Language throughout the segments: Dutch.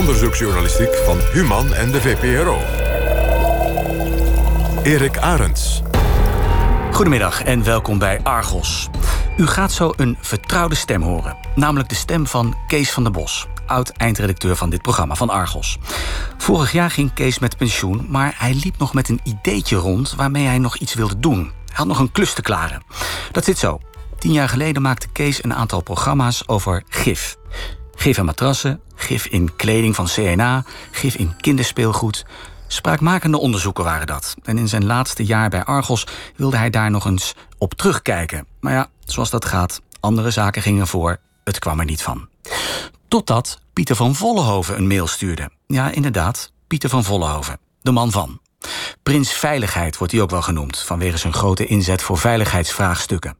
onderzoeksjournalistiek van Human en de VPRO. Erik Arends. Goedemiddag en welkom bij Argos. U gaat zo een vertrouwde stem horen. Namelijk de stem van Kees van der Bos, oud-eindredacteur van dit programma van Argos. Vorig jaar ging Kees met pensioen, maar hij liep nog met een ideetje rond waarmee hij nog iets wilde doen. Hij had nog een klus te klaren. Dat zit zo. Tien jaar geleden maakte Kees een aantal programma's over gif. Gif in matrassen, gif in kleding van CNA, gif in kinderspeelgoed. Spraakmakende onderzoeken waren dat. En in zijn laatste jaar bij Argos wilde hij daar nog eens op terugkijken. Maar ja, zoals dat gaat, andere zaken gingen voor. Het kwam er niet van. Totdat Pieter van Vollenhoven een mail stuurde. Ja, inderdaad, Pieter van Vollenhoven, de man van. Prins Veiligheid wordt hij ook wel genoemd, vanwege zijn grote inzet voor veiligheidsvraagstukken.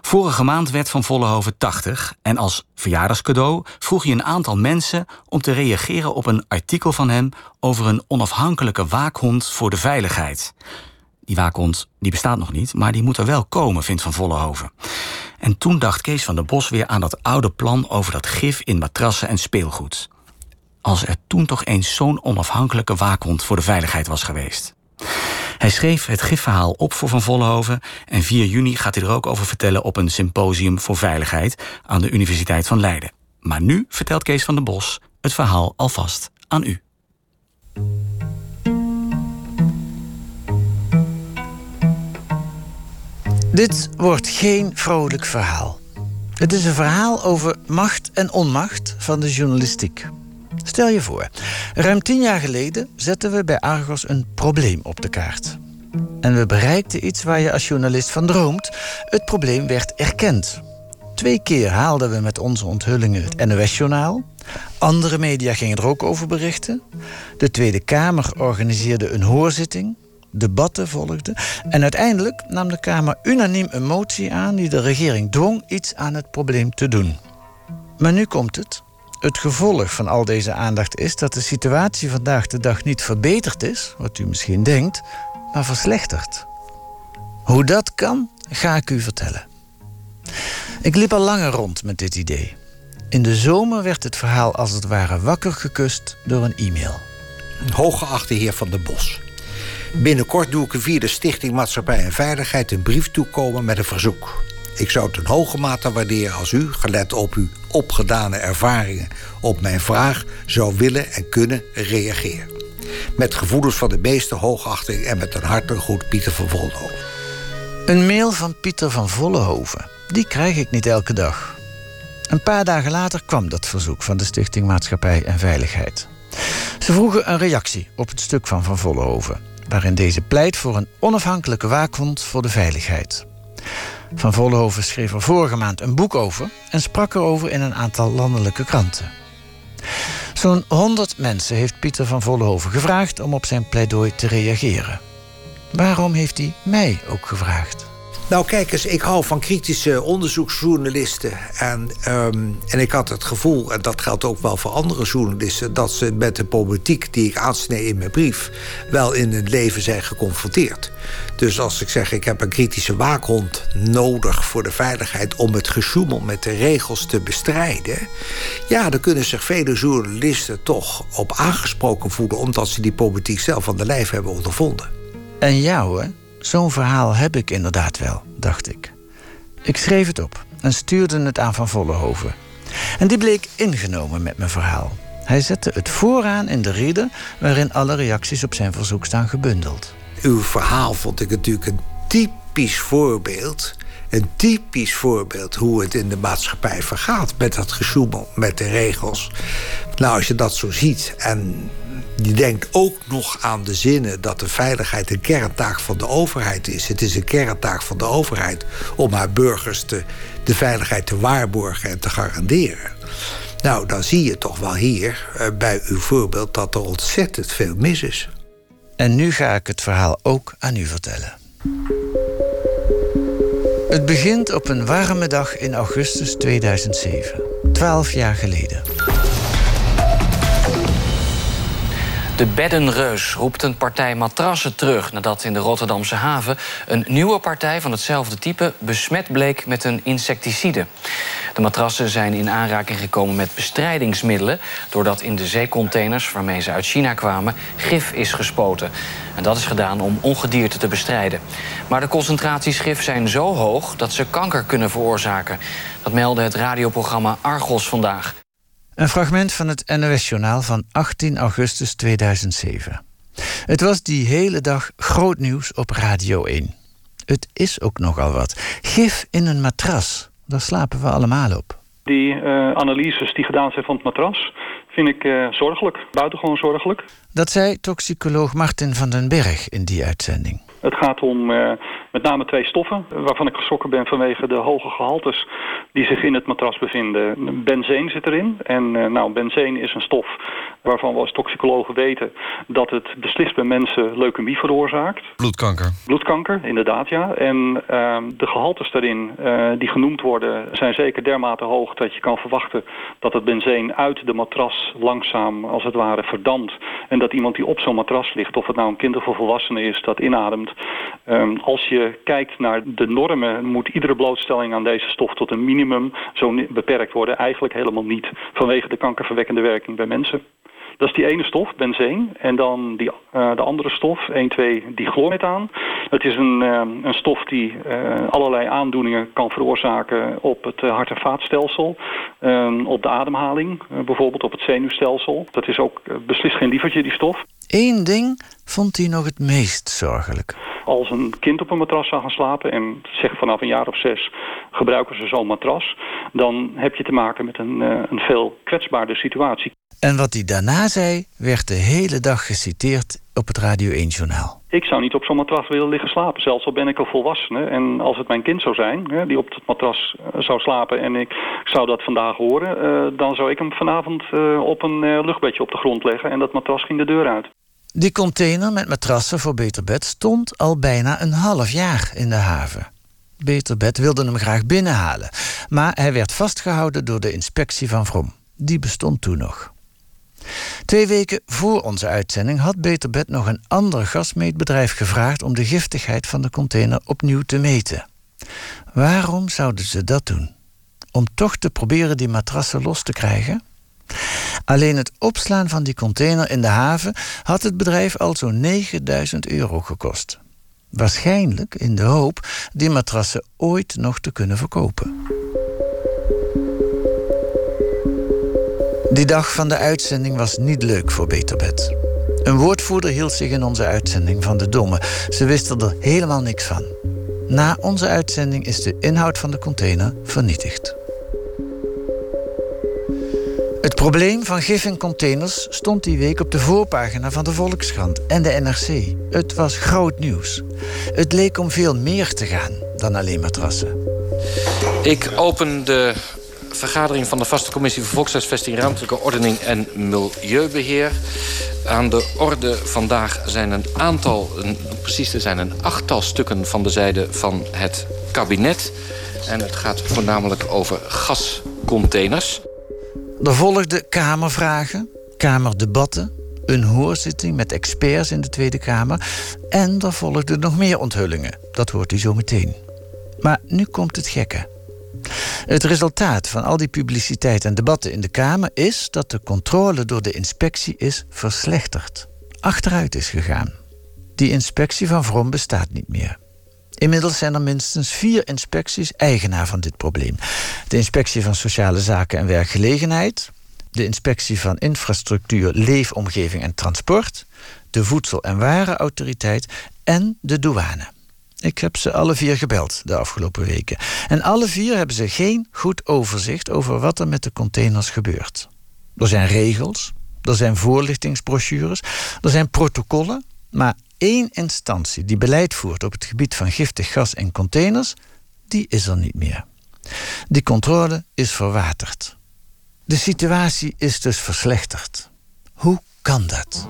Vorige maand werd Van Vollenhoven 80 en als verjaardagscadeau vroeg hij een aantal mensen om te reageren op een artikel van hem over een onafhankelijke waakhond voor de veiligheid. Die waakhond die bestaat nog niet, maar die moet er wel komen, vindt Van Vollenhoven. En toen dacht Kees van der Bos weer aan dat oude plan over dat gif in matrassen en speelgoed als er toen toch eens zo'n onafhankelijke waakhond voor de veiligheid was geweest. Hij schreef het gifverhaal op voor Van Vollenhoven en 4 juni gaat hij er ook over vertellen op een symposium voor veiligheid aan de Universiteit van Leiden. Maar nu vertelt Kees van den Bos het verhaal alvast aan u. Dit wordt geen vrolijk verhaal. Het is een verhaal over macht en onmacht van de journalistiek. Stel je voor, ruim tien jaar geleden zetten we bij Argos een probleem op de kaart. En we bereikten iets waar je als journalist van droomt. Het probleem werd erkend. Twee keer haalden we met onze onthullingen het NOS-journaal. Andere media gingen er ook over berichten. De Tweede Kamer organiseerde een hoorzitting. Debatten volgden. En uiteindelijk nam de Kamer unaniem een motie aan die de regering dwong iets aan het probleem te doen. Maar nu komt het. Het gevolg van al deze aandacht is dat de situatie vandaag de dag niet verbeterd is, wat u misschien denkt, maar verslechterd. Hoe dat kan, ga ik u vertellen. Ik liep al langer rond met dit idee. In de zomer werd het verhaal als het ware wakker gekust door een e-mail. Hooggeachte heer Van der Bos. Binnenkort doe ik via de Stichting Maatschappij en Veiligheid een brief toekomen met een verzoek. Ik zou het in hoge mate waarderen als u, gelet op uw opgedane ervaringen, op mijn vraag zou willen en kunnen reageren. Met gevoelens van de meeste hoogachting en met een hartelijk goed Pieter van Vollenhoven. Een mail van Pieter van Vollenhoven. Die krijg ik niet elke dag. Een paar dagen later kwam dat verzoek van de Stichting Maatschappij en Veiligheid. Ze vroegen een reactie op het stuk van Van Vollenhoven, waarin deze pleit voor een onafhankelijke waakhond voor de veiligheid. Van Vollenhoven schreef er vorige maand een boek over en sprak erover in een aantal landelijke kranten. Zo'n 100 mensen heeft Pieter van Vollenhoven gevraagd om op zijn pleidooi te reageren. Waarom heeft hij mij ook gevraagd? Nou, kijk eens, ik hou van kritische onderzoeksjournalisten. En, ehm, en ik had het gevoel, en dat geldt ook wel voor andere journalisten... dat ze met de problematiek die ik aansnee in mijn brief... wel in hun leven zijn geconfronteerd. Dus als ik zeg, ik heb een kritische waakhond nodig voor de veiligheid... om het gesjoemel met de regels te bestrijden... ja, dan kunnen zich vele journalisten toch op aangesproken voelen... omdat ze die politiek zelf aan de lijf hebben ondervonden. En jou, hè? Zo'n verhaal heb ik inderdaad wel, dacht ik. Ik schreef het op en stuurde het aan Van Vollenhoven. En die bleek ingenomen met mijn verhaal. Hij zette het vooraan in de reader waarin alle reacties op zijn verzoek staan gebundeld. Uw verhaal vond ik natuurlijk een typisch voorbeeld. Een typisch voorbeeld hoe het in de maatschappij vergaat met dat gesjoemel, met de regels. Nou, als je dat zo ziet en die denkt ook nog aan de zinnen dat de veiligheid een kerntaak van de overheid is. Het is een kerntaak van de overheid om haar burgers te, de veiligheid te waarborgen en te garanderen. Nou, dan zie je toch wel hier eh, bij uw voorbeeld dat er ontzettend veel mis is. En nu ga ik het verhaal ook aan u vertellen. Het begint op een warme dag in augustus 2007, twaalf jaar geleden. De beddenreus roept een partij matrassen terug... nadat in de Rotterdamse haven een nieuwe partij van hetzelfde type... besmet bleek met een insecticide. De matrassen zijn in aanraking gekomen met bestrijdingsmiddelen... doordat in de zeecontainers waarmee ze uit China kwamen... gif is gespoten. En dat is gedaan om ongedierte te bestrijden. Maar de concentraties gif zijn zo hoog dat ze kanker kunnen veroorzaken. Dat meldde het radioprogramma Argos vandaag. Een fragment van het NOS-journaal van 18 augustus 2007. Het was die hele dag groot nieuws op Radio 1. Het is ook nogal wat. Gif in een matras, daar slapen we allemaal op. Die uh, analyses die gedaan zijn van het matras vind ik uh, zorgelijk, buitengewoon zorgelijk. Dat zei toxicoloog Martin van den Berg in die uitzending. Het gaat om uh, met name twee stoffen, waarvan ik geschrokken ben vanwege de hoge gehaltes die zich in het matras bevinden. Benzeen zit erin. En uh, nou, benzeen is een stof waarvan we als toxicologen weten dat het beslist bij mensen leukemie veroorzaakt. Bloedkanker. Bloedkanker, inderdaad, ja. En uh, de gehaltes daarin uh, die genoemd worden zijn zeker dermate hoog dat je kan verwachten dat het benzeen uit de matras langzaam als het ware verdampt. En dat iemand die op zo'n matras ligt, of het nou een kind of een volwassene is, dat inademt. Um, als je kijkt naar de normen, moet iedere blootstelling aan deze stof tot een minimum zo beperkt worden. Eigenlijk helemaal niet, vanwege de kankerverwekkende werking bij mensen. Dat is die ene stof, benzeen. En dan die, uh, de andere stof, 1, 2, dichlormethaan. Het is een, uh, een stof die uh, allerlei aandoeningen kan veroorzaken op het hart- en vaatstelsel. op de ademhaling, bijvoorbeeld op het zenuwstelsel. Dat is ook beslist geen lievertje, die stof. Eén ding vond hij nog het meest zorgelijk. Als een kind op een matras zou gaan slapen... en zeg vanaf een jaar of zes gebruiken ze zo'n matras... dan heb je te maken met een, een veel kwetsbaarder situatie. En wat hij daarna zei, werd de hele dag geciteerd op het Radio 1-journaal. Ik zou niet op zo'n matras willen liggen slapen, zelfs al ben ik een volwassene. En als het mijn kind zou zijn, die op het matras zou slapen... en ik zou dat vandaag horen... dan zou ik hem vanavond op een luchtbedje op de grond leggen... en dat matras ging de deur uit. Die container met matrassen voor Beter Bed stond al bijna een half jaar in de haven. Beter Bed wilde hem graag binnenhalen, maar hij werd vastgehouden door de inspectie van Vrom. Die bestond toen nog. Twee weken voor onze uitzending had Beter Bed nog een ander gasmeetbedrijf gevraagd om de giftigheid van de container opnieuw te meten. Waarom zouden ze dat doen? Om toch te proberen die matrassen los te krijgen? Alleen het opslaan van die container in de haven had het bedrijf al zo'n 9000 euro gekost. Waarschijnlijk in de hoop die matrassen ooit nog te kunnen verkopen. Die dag van de uitzending was niet leuk voor Beterbed. Een woordvoerder hield zich in onze uitzending van de domme. Ze wisten er helemaal niks van. Na onze uitzending is de inhoud van de container vernietigd. Het probleem van gif in containers stond die week op de voorpagina van de Volkskrant en de NRC. Het was groot nieuws. Het leek om veel meer te gaan dan alleen matrassen. Ik open de vergadering van de vaste commissie voor volkshuisvesting, ruimtelijke ordening en milieubeheer. Aan de orde vandaag zijn een aantal, precies er zijn een achttal stukken van de zijde van het kabinet. En het gaat voornamelijk over gascontainers. Er volgden kamervragen, kamerdebatten, een hoorzitting met experts in de Tweede Kamer. En er volgden nog meer onthullingen. Dat hoort u zo meteen. Maar nu komt het gekke. Het resultaat van al die publiciteit en debatten in de Kamer is dat de controle door de inspectie is verslechterd, achteruit is gegaan. Die inspectie van Vrom bestaat niet meer. Inmiddels zijn er minstens vier inspecties eigenaar van dit probleem. De inspectie van Sociale Zaken en Werkgelegenheid, de inspectie van Infrastructuur, Leefomgeving en Transport, de Voedsel- en Warenautoriteit en de douane. Ik heb ze alle vier gebeld de afgelopen weken. En alle vier hebben ze geen goed overzicht over wat er met de containers gebeurt. Er zijn regels, er zijn voorlichtingsbrochures, er zijn protocollen, maar één instantie die beleid voert op het gebied van giftig gas en containers, die is er niet meer. Die controle is verwaterd. De situatie is dus verslechterd. Hoe kan dat?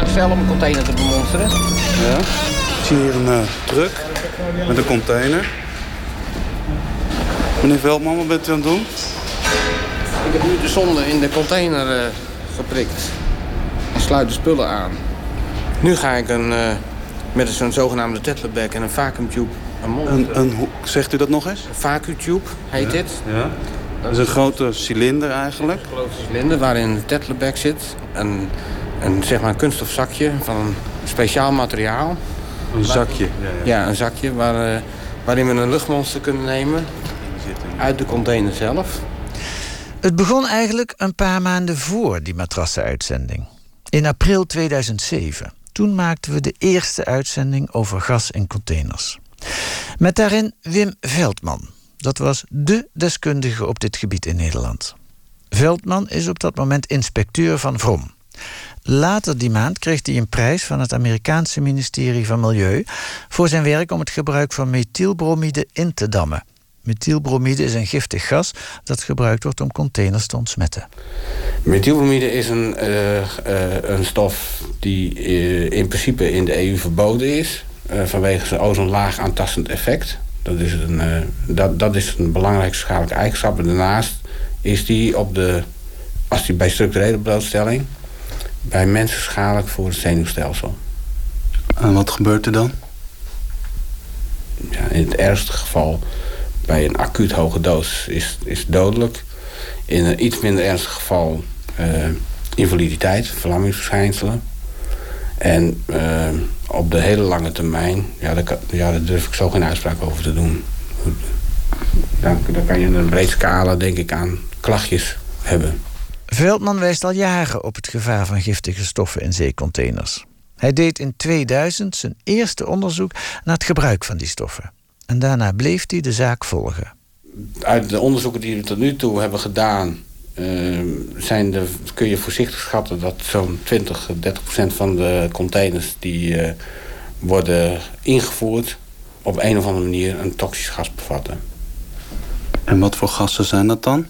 het vel om een container te bemonsteren. Ja, ik zie hier een uh, truck met een container. Meneer Veldman, wat bent u aan het doen? Ik heb nu de zonde in de container uh, geprikt. En sluit de spullen aan. Nu ga ik een, uh, met zo'n zogenaamde tetleback en een vacuumtube... Een, een, een, zegt u dat nog eens? Een vacuumtube heet ja. dit. Ja. Dat is een grote cilinder eigenlijk? Een grote cilinder waarin een tetleback zit. Een, een, zeg maar een kunststof zakje van een speciaal materiaal. Een zakje? Ja, ja. ja een zakje waar, uh, waarin we een luchtmonster kunnen nemen uit de container zelf. Het begon eigenlijk een paar maanden voor die matrassenuitzending. In april 2007. Toen maakten we de eerste uitzending over gas in containers. Met daarin Wim Veldman. Dat was dé deskundige op dit gebied in Nederland. Veldman is op dat moment inspecteur van Vrom. Later die maand kreeg hij een prijs van het Amerikaanse ministerie van Milieu voor zijn werk om het gebruik van methylbromide in te dammen. Methylbromide is een giftig gas dat gebruikt wordt om containers te ontsmetten. Methylbromide is een, uh, uh, een stof die uh, in principe in de EU verboden is vanwege zijn ozonlaag aantastend effect. Dat is een, dat, dat is een belangrijke schadelijke eigenschap. En daarnaast is die op de, als die bij structurele blootstelling bij mensen schadelijk voor het zenuwstelsel. En wat gebeurt er dan? Ja, in het ergste geval bij een acuut hoge doos is, is dodelijk. In een iets minder ernstig geval uh, invaliditeit, verlammingsverschijnselen. En uh, op de hele lange termijn, ja daar, ja, durf ik zo geen uitspraak over te doen. Dan, dan kan je een breed scala, denk ik, aan klachtjes hebben. Veldman wijst al jaren op het gevaar van giftige stoffen in zeecontainers. Hij deed in 2000 zijn eerste onderzoek naar het gebruik van die stoffen. En daarna bleef hij de zaak volgen. Uit de onderzoeken die we tot nu toe hebben gedaan... Uh, zijn de, kun je voorzichtig schatten dat zo'n 20, 30 procent van de containers... die uh, worden ingevoerd op een of andere manier een toxisch gas bevatten. En wat voor gassen zijn dat dan?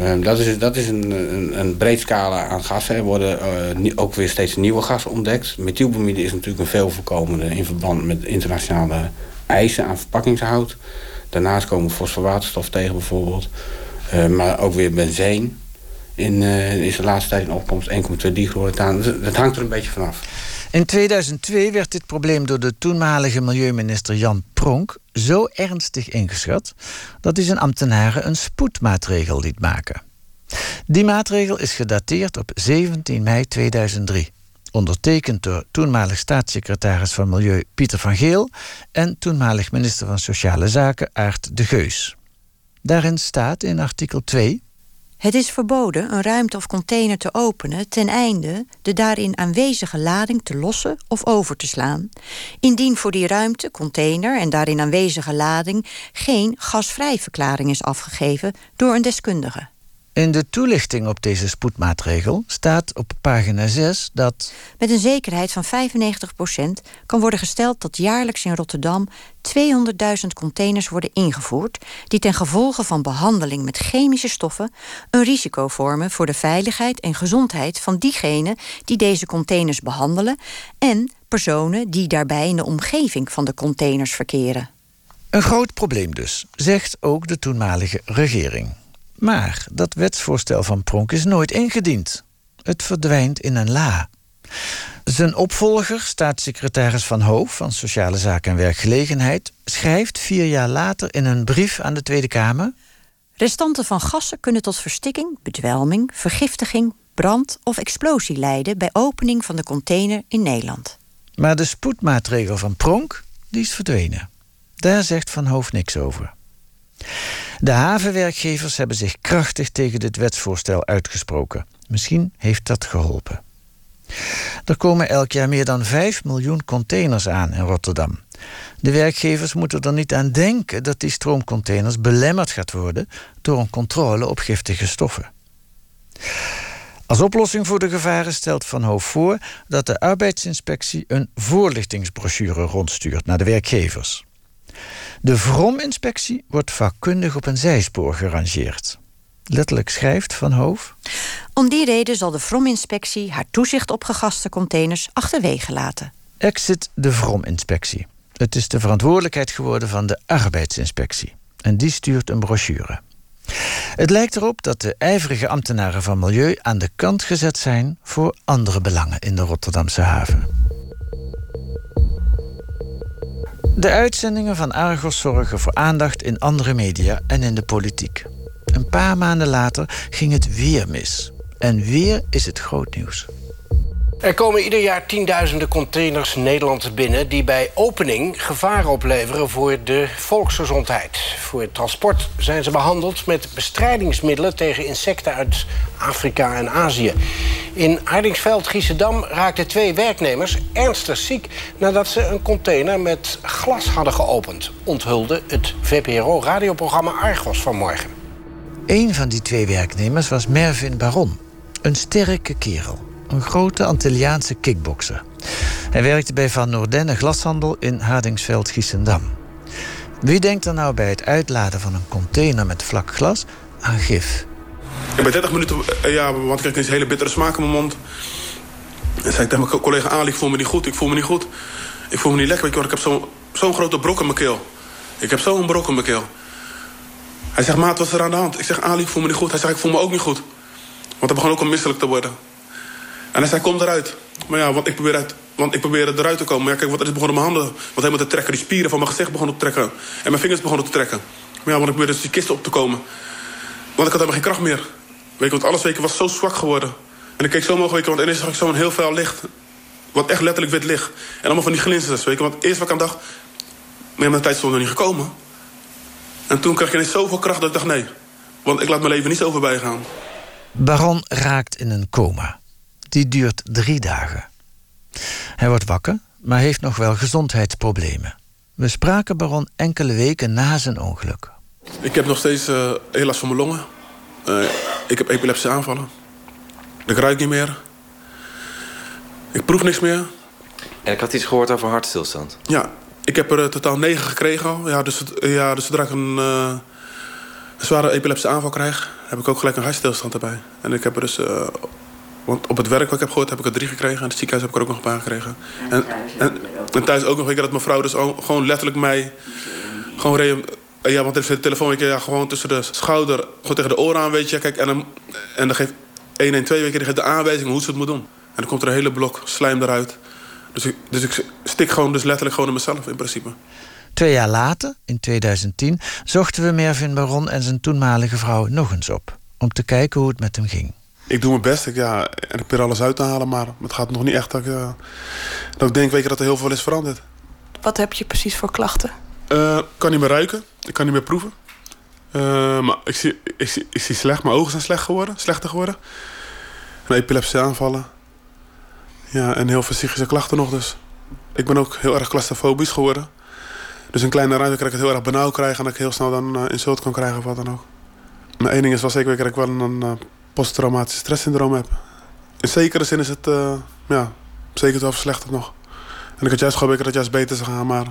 Uh, dat is, dat is een, een, een breed scala aan gassen. Er worden uh, ook weer steeds nieuwe gassen ontdekt. Methylbromide is natuurlijk een veel voorkomende in verband met internationale eisen aan verpakkingshout. Daarnaast komen fosforwaterstof tegen bijvoorbeeld. Uh, maar ook weer benzeen. In, is de laatste tijd in opkomst 1,2 dichloroethaan. Dus dat hangt er een beetje vanaf. In 2002 werd dit probleem door de toenmalige milieuminister Jan Pronk zo ernstig ingeschat dat hij zijn ambtenaren een spoedmaatregel liet maken. Die maatregel is gedateerd op 17 mei 2003, ondertekend door toenmalig staatssecretaris van Milieu Pieter van Geel en toenmalig minister van Sociale Zaken Aart de Geus. Daarin staat in artikel 2 het is verboden een ruimte of container te openen ten einde de daarin aanwezige lading te lossen of over te slaan, indien voor die ruimte, container en daarin aanwezige lading geen gasvrijverklaring is afgegeven door een deskundige. In de toelichting op deze spoedmaatregel staat op pagina 6 dat. Met een zekerheid van 95% kan worden gesteld dat jaarlijks in Rotterdam 200.000 containers worden ingevoerd. die ten gevolge van behandeling met chemische stoffen. een risico vormen voor de veiligheid en gezondheid van diegenen die deze containers behandelen. en personen die daarbij in de omgeving van de containers verkeren. Een groot probleem dus, zegt ook de toenmalige regering. Maar dat wetsvoorstel van Pronk is nooit ingediend. Het verdwijnt in een la. Zijn opvolger, staatssecretaris Van Hoof van Sociale Zaken en Werkgelegenheid, schrijft vier jaar later in een brief aan de Tweede Kamer. Restanten van gassen kunnen tot verstikking, bedwelming, vergiftiging, brand of explosie leiden bij opening van de container in Nederland. Maar de spoedmaatregel van Pronk die is verdwenen. Daar zegt Van Hoof niks over. De havenwerkgevers hebben zich krachtig tegen dit wetsvoorstel uitgesproken. Misschien heeft dat geholpen. Er komen elk jaar meer dan 5 miljoen containers aan in Rotterdam. De werkgevers moeten er niet aan denken dat die stroomcontainers belemmerd gaat worden door een controle op giftige stoffen. Als oplossing voor de gevaren stelt Van Hoof voor dat de arbeidsinspectie een voorlichtingsbrochure rondstuurt naar de werkgevers. De VROM-inspectie wordt vakkundig op een zijspoor gerangeerd. Letterlijk schrijft Van Hoof. Om die reden zal de VROM-inspectie haar toezicht op gegaste containers achterwege laten. Exit de VROM-inspectie. Het is de verantwoordelijkheid geworden van de arbeidsinspectie. En die stuurt een brochure. Het lijkt erop dat de ijverige ambtenaren van Milieu aan de kant gezet zijn voor andere belangen in de Rotterdamse haven. De uitzendingen van Argos zorgen voor aandacht in andere media en in de politiek. Een paar maanden later ging het weer mis. En weer is het groot nieuws. Er komen ieder jaar tienduizenden containers Nederland binnen... die bij opening gevaar opleveren voor de volksgezondheid. Voor het transport zijn ze behandeld met bestrijdingsmiddelen... tegen insecten uit Afrika en Azië. In Hardingsveld, Giesendam raakten twee werknemers ernstig ziek... nadat ze een container met glas hadden geopend. Onthulde het VPRO-radioprogramma Argos vanmorgen. Een van die twee werknemers was Mervin Baron. Een sterke kerel een grote Antilliaanse kickbokser. Hij werkte bij Van Noordenne Glashandel in Hardingsveld-Giessendam. Wie denkt er nou bij het uitladen van een container met vlak glas aan gif? En bij 30 minuten, eh, ja, want ik kreeg een hele bittere smaak in mijn mond. En zei ik tegen mijn collega Ali, ik voel me niet goed, ik voel me niet goed. Ik voel me niet lekker, ik heb zo'n grote brok in mijn keel. Ik heb zo'n brok in mijn keel. Hij zegt, maat, wat is er aan de hand? Ik zeg, Ali, ik voel me niet goed. Hij zegt, ik voel me ook niet goed. Want hij begon ook al misselijk te worden. En hij zei, kom eruit. Maar ja, want ik probeer, uit, want ik probeer eruit te komen. Maar ja, kijk, wat is begonnen mijn handen wat helemaal te trekken. Die spieren van mijn gezicht begonnen te trekken. En mijn vingers begonnen te trekken. Maar ja, want ik probeerde dus die kisten op te komen. Want ik had helemaal geen kracht meer. Weet je, want alles weet was zo zwak geworden. En ik keek zo je, want ineens zag ik zo'n heel veel licht. Wat echt letterlijk wit licht. En allemaal van die glinsters, weet je. Want eerst wat ik aan dacht... Maar mijn tijd stond nog niet gekomen. En toen kreeg ik ineens zoveel kracht dat ik dacht, nee. Want ik laat mijn leven niet zo voorbij gaan. Baron raakt in een coma die duurt drie dagen. Hij wordt wakker, maar heeft nog wel gezondheidsproblemen. We spraken Baron enkele weken na zijn ongeluk. Ik heb nog steeds uh, heel last van mijn longen. Uh, ik heb epileptische aanvallen. Ik ruik niet meer. Ik proef niks meer. En ik had iets gehoord over hartstilstand. Ja, ik heb er uh, totaal negen gekregen al. Ja, dus, ja, dus zodra ik een, een zware epileptische aanval krijg... heb ik ook gelijk een hartstilstand erbij. En ik heb er dus want op het werk wat ik heb gehoord heb ik er drie gekregen. En in het ziekenhuis heb ik er ook nog een paar gekregen. En, en, en thuis ook nog een keer dat mevrouw dus gewoon letterlijk mij... Gewoon reed, ja, want de telefoon je, ja, gewoon tussen de schouder... Gewoon tegen de oren aan, weet je. Kijk, en, dan, en dan geeft 112 weken die geeft de aanwijzing hoe ze het moet doen. En dan komt er een hele blok slijm eruit. Dus ik, dus ik stik gewoon dus letterlijk gewoon in mezelf in principe. Twee jaar later, in 2010, zochten we Mervin Baron en zijn toenmalige vrouw nog eens op. Om te kijken hoe het met hem ging ik doe mijn best. Ik, ja, en ik probeer alles uit te halen, maar het gaat nog niet echt dat ik, uh, dat ik denk weet je, dat er heel veel is veranderd. Wat heb je precies voor klachten? Uh, ik kan niet meer ruiken, ik kan niet meer proeven. Uh, maar ik zie, ik, zie, ik zie slecht, mijn ogen zijn slecht geworden, slechter geworden. En epileptische aanvallen. Ja, en heel veel psychische klachten nog dus. Ik ben ook heel erg claustrofobisch geworden. Dus een kleine ruimte kan ik het heel erg benauwd krijgen... en dat ik heel snel dan insult kan krijgen of wat dan ook. Maar één ding is wel zeker dat ik wel een posttraumatische stresssyndroom heb. In zekere zin is het uh, ja, zeker wel verslechterd nog. En ik had juist gehoopt dat het juist beter zou gaan, maar...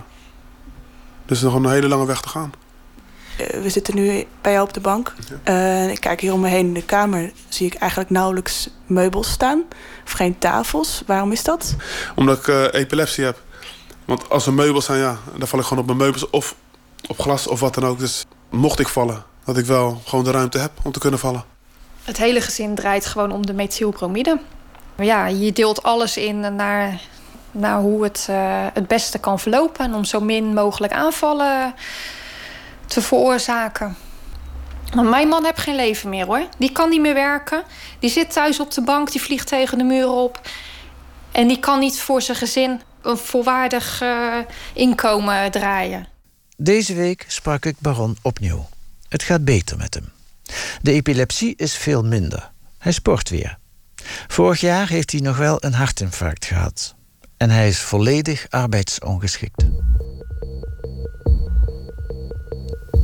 Er is nog een hele lange weg te gaan. Eh, we zitten nu bij jou op de bank. Uh, ik kijk hier om me heen in de kamer. Zie ik eigenlijk nauwelijks meubels staan. Of geen tafels. Waarom is dat? Omdat ik uh, epilepsie heb. Want als er meubels zijn, ja, dan val ik gewoon op mijn meubels. Of op glas of wat dan ook. Dus mocht ik vallen, dat ik wel gewoon de ruimte heb om te kunnen vallen. Het hele gezin draait gewoon om de methylbromide. Ja, je deelt alles in naar, naar hoe het uh, het beste kan verlopen... en om zo min mogelijk aanvallen te veroorzaken. Maar mijn man heeft geen leven meer, hoor. Die kan niet meer werken. Die zit thuis op de bank, die vliegt tegen de muren op. En die kan niet voor zijn gezin een volwaardig uh, inkomen draaien. Deze week sprak ik Baron opnieuw. Het gaat beter met hem. De epilepsie is veel minder. Hij sport weer. Vorig jaar heeft hij nog wel een hartinfarct gehad. En hij is volledig arbeidsongeschikt.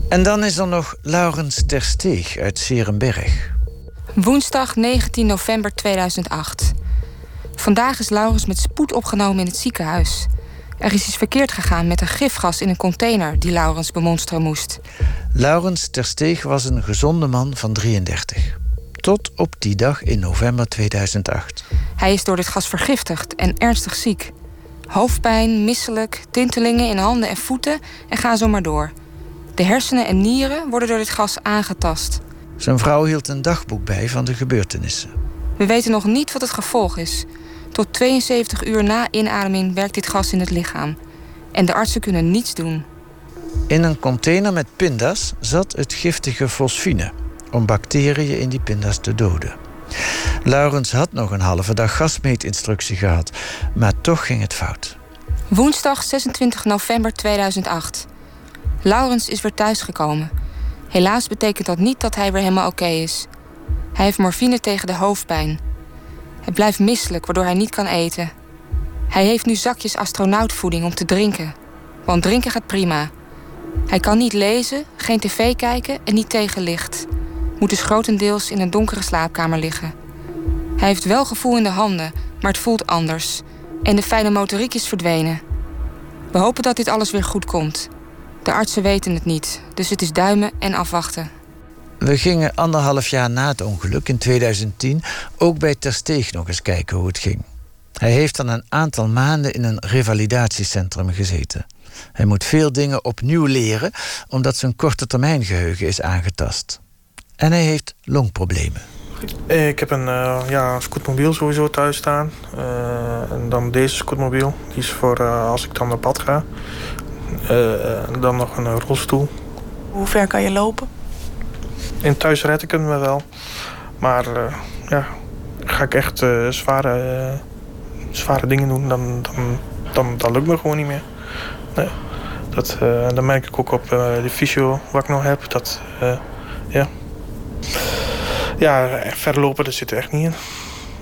En dan is er nog Laurens Tersteeg uit Serenberg. Woensdag 19 november 2008. Vandaag is Laurens met spoed opgenomen in het ziekenhuis. Er is iets verkeerd gegaan met een gifgas in een container die Laurens bemonsteren moest. Laurens Tersteeg was een gezonde man van 33. Tot op die dag in november 2008. Hij is door dit gas vergiftigd en ernstig ziek. Hoofdpijn, misselijk, tintelingen in handen en voeten en ga zo maar door. De hersenen en nieren worden door dit gas aangetast. Zijn vrouw hield een dagboek bij van de gebeurtenissen. We weten nog niet wat het gevolg is. Tot 72 uur na inademing werkt dit gas in het lichaam. En de artsen kunnen niets doen. In een container met pinda's zat het giftige fosfine om bacteriën in die pinda's te doden. Laurens had nog een halve dag gasmeetinstructie gehad, maar toch ging het fout. Woensdag 26 november 2008. Laurens is weer thuisgekomen. Helaas betekent dat niet dat hij weer helemaal oké is. Hij heeft morfine tegen de hoofdpijn. Hij blijft misselijk, waardoor hij niet kan eten. Hij heeft nu zakjes astronautvoeding om te drinken. Want drinken gaat prima. Hij kan niet lezen, geen tv kijken en niet tegen licht. Moet dus grotendeels in een donkere slaapkamer liggen. Hij heeft wel gevoel in de handen, maar het voelt anders. En de fijne motoriek is verdwenen. We hopen dat dit alles weer goed komt. De artsen weten het niet, dus het is duimen en afwachten. We gingen anderhalf jaar na het ongeluk in 2010 ook bij Tersteeg nog eens kijken hoe het ging. Hij heeft dan een aantal maanden in een revalidatiecentrum gezeten. Hij moet veel dingen opnieuw leren omdat zijn korte termijn geheugen is aangetast. En hij heeft longproblemen. Ik heb een uh, ja, scootmobiel sowieso thuis staan. Uh, en dan deze scootmobiel. Die is voor uh, als ik dan naar pad ga. dan nog een rolstoel. Hoe ver kan je lopen? In thuis red ik het me wel. Maar ja, ga ik echt zware, zware dingen doen, dan, dan, dan, dan lukt me gewoon niet meer. Nee. Dat, dan merk ik ook op de fysio wat ik nog heb. Dat, ja, ja, verder lopen, dat zit er echt niet in.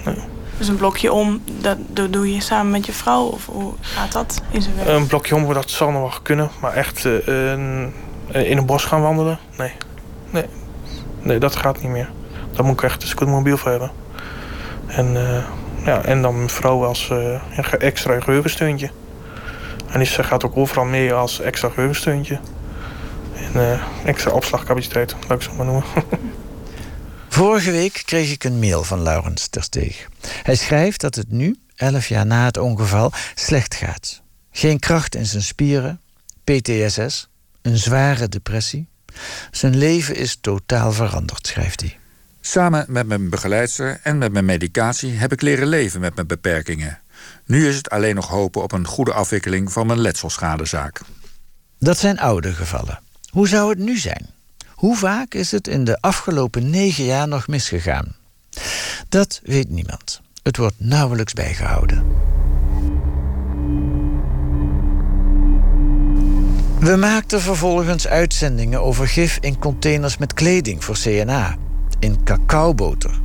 Nee. Dus een blokje om, dat, doe je samen met je vrouw? Of hoe gaat dat in zijn werk? Een blokje om, dat zal nog wel kunnen. Maar echt in een bos gaan wandelen? Nee. Nee. Nee, dat gaat niet meer. Daar moet ik echt een scootmobiel voor hebben. En, uh, ja, en dan vrouw als uh, extra geheugensteuntje. En die gaat ook overal mee als extra geheugensteuntje. En extra opslagcapaciteit, laat ik zo maar noemen. Vorige week kreeg ik een mail van Laurens Tersteeg. Hij schrijft dat het nu, elf jaar na het ongeval, slecht gaat. Geen kracht in zijn spieren, PTSS, een zware depressie. Zijn leven is totaal veranderd, schrijft hij. Samen met mijn begeleidster en met mijn medicatie heb ik leren leven met mijn beperkingen. Nu is het alleen nog hopen op een goede afwikkeling van mijn letselschadezaak. Dat zijn oude gevallen. Hoe zou het nu zijn? Hoe vaak is het in de afgelopen negen jaar nog misgegaan? Dat weet niemand. Het wordt nauwelijks bijgehouden. We maakten vervolgens uitzendingen over gif in containers met kleding voor CNA. In cacaoboter,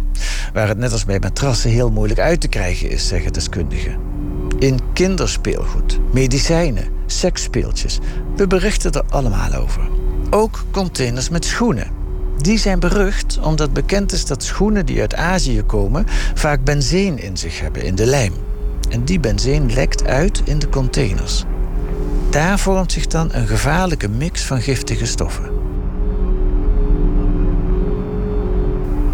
waar het net als bij matrassen heel moeilijk uit te krijgen is, zeggen deskundigen. In kinderspeelgoed, medicijnen, seksspeeltjes. We berichten er allemaal over. Ook containers met schoenen. Die zijn berucht omdat bekend is dat schoenen die uit Azië komen vaak benzeen in zich hebben, in de lijm. En die benzeen lekt uit in de containers. Daar vormt zich dan een gevaarlijke mix van giftige stoffen.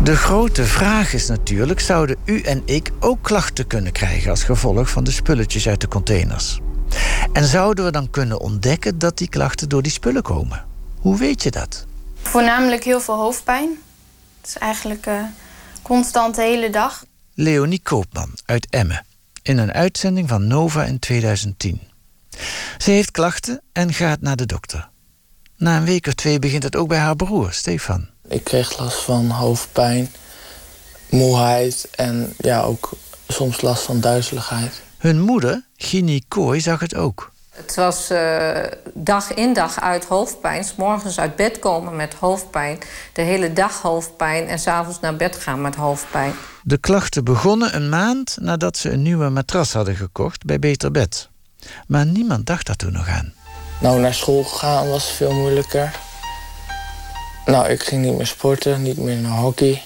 De grote vraag is natuurlijk: zouden u en ik ook klachten kunnen krijgen als gevolg van de spulletjes uit de containers? En zouden we dan kunnen ontdekken dat die klachten door die spullen komen? Hoe weet je dat? Voornamelijk heel veel hoofdpijn. Het is eigenlijk uh, constant de hele dag. Leonie Koopman uit Emmen. In een uitzending van Nova in 2010. Ze heeft klachten en gaat naar de dokter. Na een week of twee begint het ook bij haar broer, Stefan. Ik kreeg last van hoofdpijn, moeheid en ja, ook soms last van duizeligheid. Hun moeder, Ginny Kooi, zag het ook. Het was uh, dag in dag uit hoofdpijn. S morgens uit bed komen met hoofdpijn. De hele dag hoofdpijn. En s'avonds naar bed gaan met hoofdpijn. De klachten begonnen een maand nadat ze een nieuwe matras hadden gekocht bij Beter Bed. Maar niemand dacht daar toen nog aan. Nou, naar school gaan was veel moeilijker. Nou, ik ging niet meer sporten, niet meer naar hockey.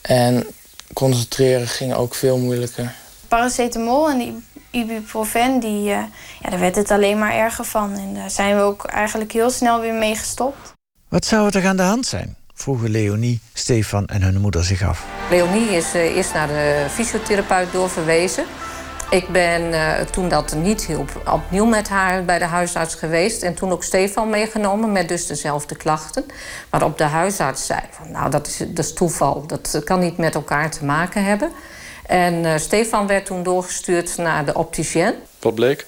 En concentreren ging ook veel moeilijker. Paracetamol en die ibuprofen, die, uh, ja, daar werd het alleen maar erger van. En daar zijn we ook eigenlijk heel snel weer mee gestopt. Wat zou er aan de hand zijn? vroegen Leonie, Stefan en hun moeder zich af. Leonie is uh, eerst naar de fysiotherapeut doorverwezen. Ik ben uh, toen dat niet hielp opnieuw met haar bij de huisarts geweest. En toen ook Stefan meegenomen met dus dezelfde klachten. Waarop de huisarts zei van nou dat is, dat is toeval. Dat kan niet met elkaar te maken hebben. En uh, Stefan werd toen doorgestuurd naar de opticien. Wat bleek?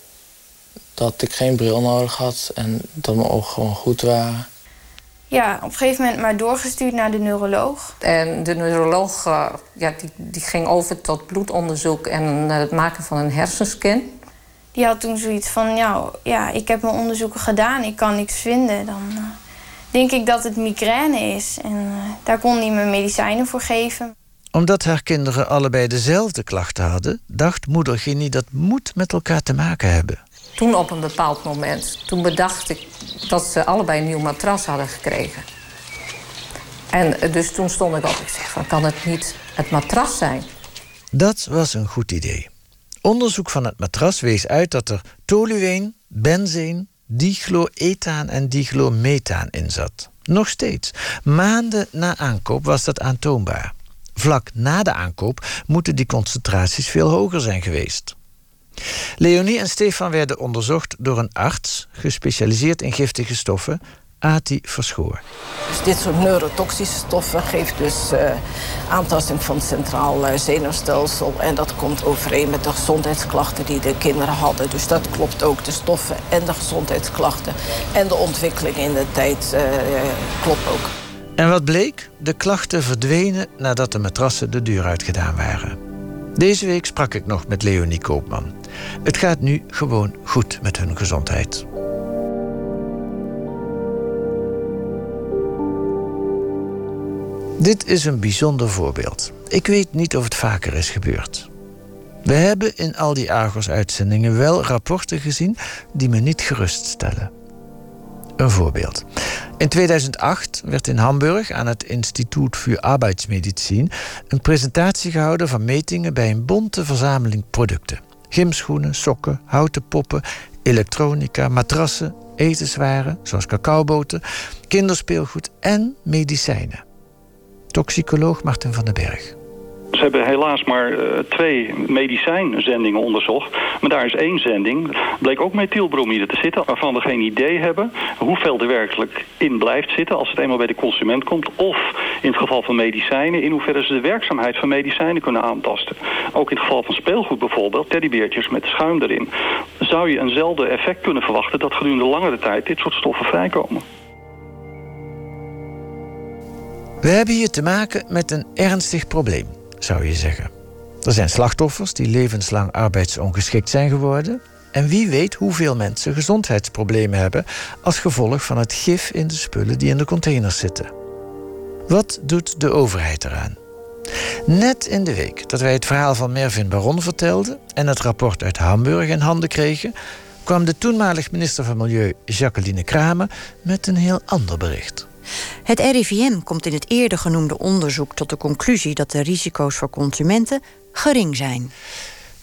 Dat ik geen bril nodig had en dat mijn ogen gewoon goed waren. Ja, op een gegeven moment maar doorgestuurd naar de neuroloog. En de neuroloog uh, ja, die, die ging over tot bloedonderzoek en uh, het maken van een hersenscan. Die had toen zoiets van, ja, ja ik heb mijn onderzoeken gedaan, ik kan niks vinden. Dan uh, denk ik dat het migraine is. En daar kon hij me medicijnen voor geven. Omdat haar kinderen allebei dezelfde klachten hadden... dacht moeder Ginny dat moet met elkaar te maken hebben. Toen op een bepaald moment, toen bedacht ik dat ze allebei een nieuw matras hadden gekregen. En dus toen stond ik op. Ik zeg, van, kan het niet het matras zijn? Dat was een goed idee. Onderzoek van het matras wees uit dat er tolueen, benzeen, dichloethaan en dichlomethaan in zat. Nog steeds. Maanden na aankoop was dat aantoonbaar. Vlak na de aankoop moeten die concentraties veel hoger zijn geweest. Leonie en Stefan werden onderzocht door een arts, gespecialiseerd in giftige stoffen, Ati Verschoor. Dus dit soort neurotoxische stoffen geeft dus uh, aantasting van het centraal uh, zenuwstelsel. En dat komt overeen met de gezondheidsklachten die de kinderen hadden. Dus dat klopt ook. De stoffen en de gezondheidsklachten en de ontwikkeling in de tijd uh, klopt ook. En wat bleek? De klachten verdwenen nadat de matrassen de deur uitgedaan waren. Deze week sprak ik nog met Leonie Koopman. Het gaat nu gewoon goed met hun gezondheid. Dit is een bijzonder voorbeeld. Ik weet niet of het vaker is gebeurd. We hebben in al die Argos-uitzendingen wel rapporten gezien die me niet geruststellen. Een voorbeeld. In 2008 werd in Hamburg aan het Instituut voor Arbeidsmedicijn een presentatie gehouden van metingen bij een bonte verzameling producten. Gymschoenen, sokken, houten poppen, elektronica, matrassen, etenswaren zoals cacaoboten, kinderspeelgoed en medicijnen. Toxicoloog Martin van den Berg. Ze hebben helaas maar uh, twee medicijnzendingen onderzocht. Maar daar is één zending. bleek ook methylbromide te zitten. Waarvan we geen idee hebben hoeveel er werkelijk in blijft zitten. Als het eenmaal bij de consument komt. Of in het geval van medicijnen. In hoeverre ze de werkzaamheid van medicijnen kunnen aantasten. Ook in het geval van speelgoed bijvoorbeeld. Teddybeertjes met schuim erin. Zou je eenzelfde effect kunnen verwachten. Dat gedurende langere tijd dit soort stoffen vrijkomen. We hebben hier te maken met een ernstig probleem zou je zeggen. Er zijn slachtoffers die levenslang arbeidsongeschikt zijn geworden. En wie weet hoeveel mensen gezondheidsproblemen hebben als gevolg van het gif in de spullen die in de containers zitten. Wat doet de overheid eraan? Net in de week dat wij het verhaal van Mervin Baron vertelden en het rapport uit Hamburg in handen kregen, kwam de toenmalig minister van Milieu Jacqueline Kramer met een heel ander bericht. Het RIVM komt in het eerder genoemde onderzoek tot de conclusie dat de risico's voor consumenten gering zijn.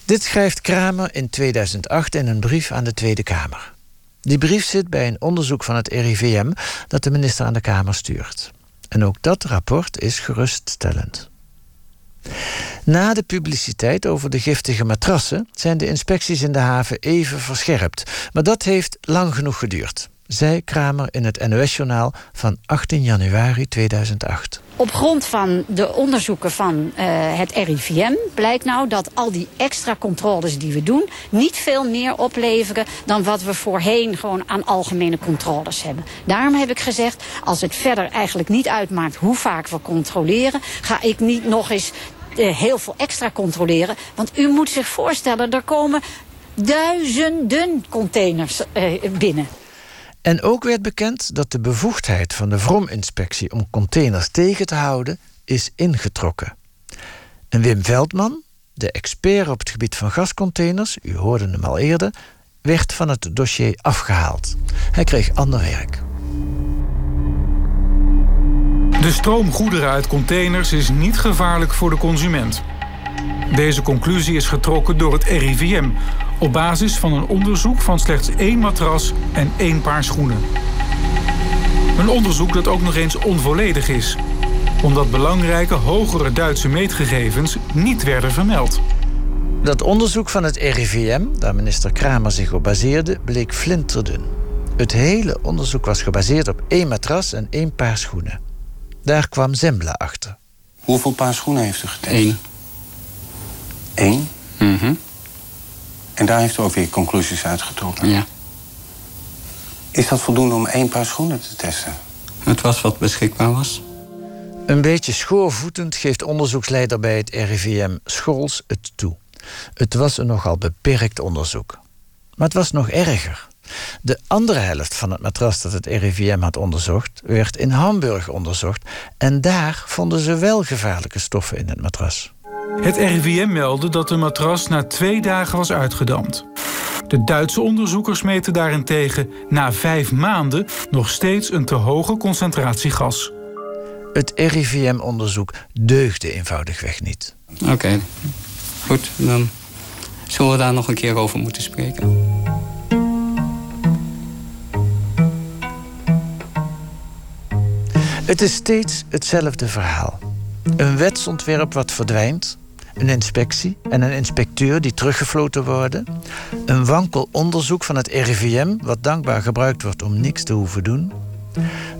Dit schrijft Kramer in 2008 in een brief aan de Tweede Kamer. Die brief zit bij een onderzoek van het RIVM dat de minister aan de Kamer stuurt. En ook dat rapport is geruststellend. Na de publiciteit over de giftige matrassen zijn de inspecties in de haven even verscherpt. Maar dat heeft lang genoeg geduurd zei Kramer in het NOS-journaal van 18 januari 2008. Op grond van de onderzoeken van uh, het RIVM blijkt nou dat al die extra controles die we doen... niet veel meer opleveren dan wat we voorheen gewoon aan algemene controles hebben. Daarom heb ik gezegd, als het verder eigenlijk niet uitmaakt hoe vaak we controleren... ga ik niet nog eens uh, heel veel extra controleren. Want u moet zich voorstellen, er komen duizenden containers uh, binnen. En ook werd bekend dat de bevoegdheid van de Vrom-inspectie om containers tegen te houden is ingetrokken. En Wim Veldman, de expert op het gebied van gascontainers, u hoorde hem al eerder, werd van het dossier afgehaald. Hij kreeg ander werk. De stroom goederen uit containers is niet gevaarlijk voor de consument. Deze conclusie is getrokken door het RIVM op basis van een onderzoek van slechts één matras en één paar schoenen. Een onderzoek dat ook nog eens onvolledig is, omdat belangrijke hogere Duitse meetgegevens niet werden vermeld. Dat onderzoek van het RIVM, daar minister Kramer zich op baseerde, bleek flinterdun. Het hele onderzoek was gebaseerd op één matras en één paar schoenen. Daar kwam Zembla achter. Hoeveel paar schoenen heeft u getest? Eén. Eén? Mhm. En daar heeft u ook weer conclusies uitgetrokken? Ja. Is dat voldoende om één paar schoenen te testen? Het was wat beschikbaar was. Een beetje schoorvoetend geeft onderzoeksleider bij het RIVM Schols het toe. Het was een nogal beperkt onderzoek. Maar het was nog erger. De andere helft van het matras dat het RIVM had onderzocht, werd in Hamburg onderzocht. En daar vonden ze wel gevaarlijke stoffen in het matras. Het RIVM meldde dat de matras na twee dagen was uitgedampt. De Duitse onderzoekers meten daarentegen na vijf maanden nog steeds een te hoge concentratie gas. Het RIVM-onderzoek deugde eenvoudigweg niet. Oké, goed. Dan zullen we daar nog een keer over moeten spreken. Het is steeds hetzelfde verhaal. Een wetsontwerp wat verdwijnt, een inspectie en een inspecteur die teruggefloten worden, een wankel onderzoek van het RIVM wat dankbaar gebruikt wordt om niks te hoeven doen.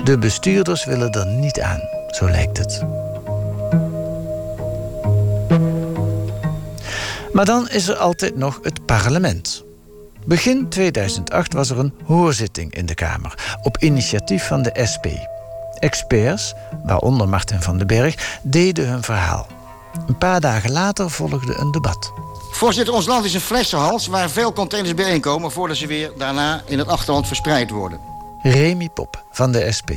De bestuurders willen er niet aan, zo lijkt het. Maar dan is er altijd nog het parlement. Begin 2008 was er een hoorzitting in de Kamer op initiatief van de SP. Experts, waaronder Martin van den Berg, deden hun verhaal. Een paar dagen later volgde een debat. Voorzitter, ons land is een flessenhals waar veel containers bijeenkomen voordat ze weer daarna in het achterland verspreid worden. Remy Pop van de SP.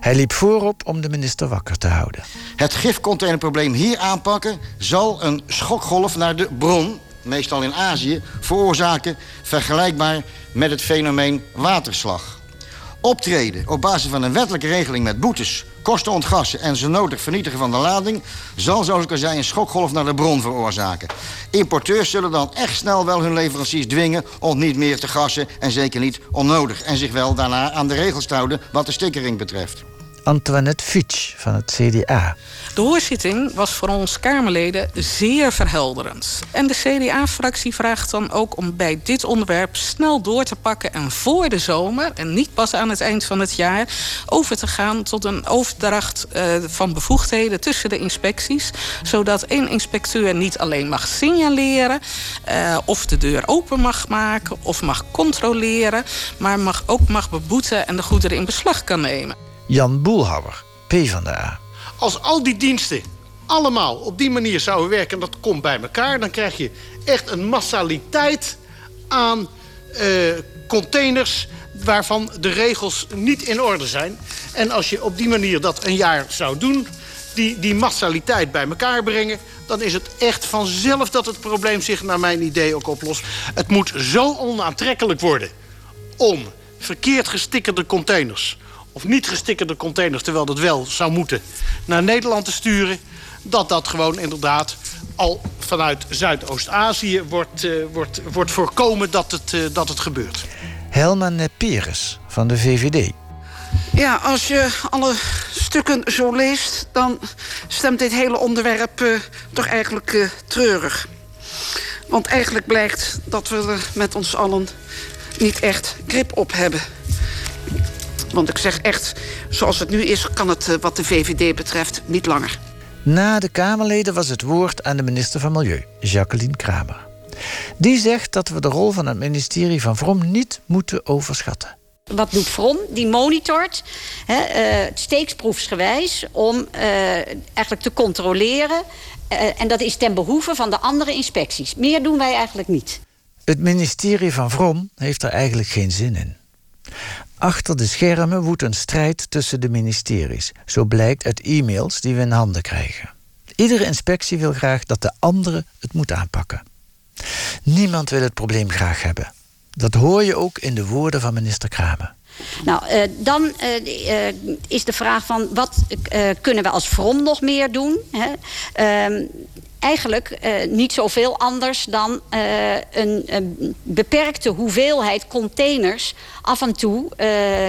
Hij liep voorop om de minister wakker te houden. Het gifcontainerprobleem hier aanpakken zal een schokgolf naar de bron, meestal in Azië, veroorzaken vergelijkbaar met het fenomeen waterslag. Optreden op basis van een wettelijke regeling met boetes, kosten ontgassen en zo nodig vernietigen van de lading, zal, zoals ik al zei, een schokgolf naar de bron veroorzaken. Importeurs zullen dan echt snel wel hun leveranciers dwingen om niet meer te gassen en zeker niet onnodig. En zich wel daarna aan de regels te houden wat de stickering betreft. Antoinette Fitsch van het CDA. De hoorzitting was voor ons Kamerleden zeer verhelderend. En de CDA-fractie vraagt dan ook om bij dit onderwerp snel door te pakken en voor de zomer, en niet pas aan het eind van het jaar, over te gaan tot een overdracht uh, van bevoegdheden tussen de inspecties. Zodat één inspecteur niet alleen mag signaleren uh, of de deur open mag maken of mag controleren, maar mag, ook mag beboeten en de goederen in beslag kan nemen. Jan Boelhouwer, PvdA. Als al die diensten allemaal op die manier zouden werken... en dat komt bij elkaar, dan krijg je echt een massaliteit aan uh, containers... waarvan de regels niet in orde zijn. En als je op die manier dat een jaar zou doen... die, die massaliteit bij elkaar brengen... dan is het echt vanzelf dat het probleem zich naar mijn idee ook oplost. Het moet zo onaantrekkelijk worden om verkeerd gestikkerde containers of niet gestikkerde containers, terwijl dat wel zou moeten, naar Nederland te sturen, dat dat gewoon inderdaad al vanuit Zuidoost-Azië wordt, uh, wordt, wordt voorkomen dat het, uh, dat het gebeurt. Helma Pires van de VVD. Ja, als je alle stukken zo leest, dan stemt dit hele onderwerp uh, toch eigenlijk treurig. Want eigenlijk blijkt dat we er met ons allen niet echt grip op hebben. Want ik zeg echt, zoals het nu is, kan het wat de VVD betreft niet langer. Na de Kamerleden was het woord aan de minister van Milieu, Jacqueline Kramer. Die zegt dat we de rol van het ministerie van Vrom niet moeten overschatten. Wat doet Vrom? Die monitort, hè, uh, steeksproefsgewijs, om uh, eigenlijk te controleren. Uh, en dat is ten behoeve van de andere inspecties. Meer doen wij eigenlijk niet. Het ministerie van Vrom heeft er eigenlijk geen zin in. Achter de schermen woedt een strijd tussen de ministeries. Zo blijkt uit e-mails die we in handen krijgen. Iedere inspectie wil graag dat de andere het moet aanpakken. Niemand wil het probleem graag hebben. Dat hoor je ook in de woorden van minister Kramer. Nou, uh, dan uh, uh, is de vraag van wat kunnen we als Vrom nog meer doen? Hè? Eigenlijk uh, niet zoveel anders dan uh, een, een, beperkte hoeveelheid containers af en toe uh,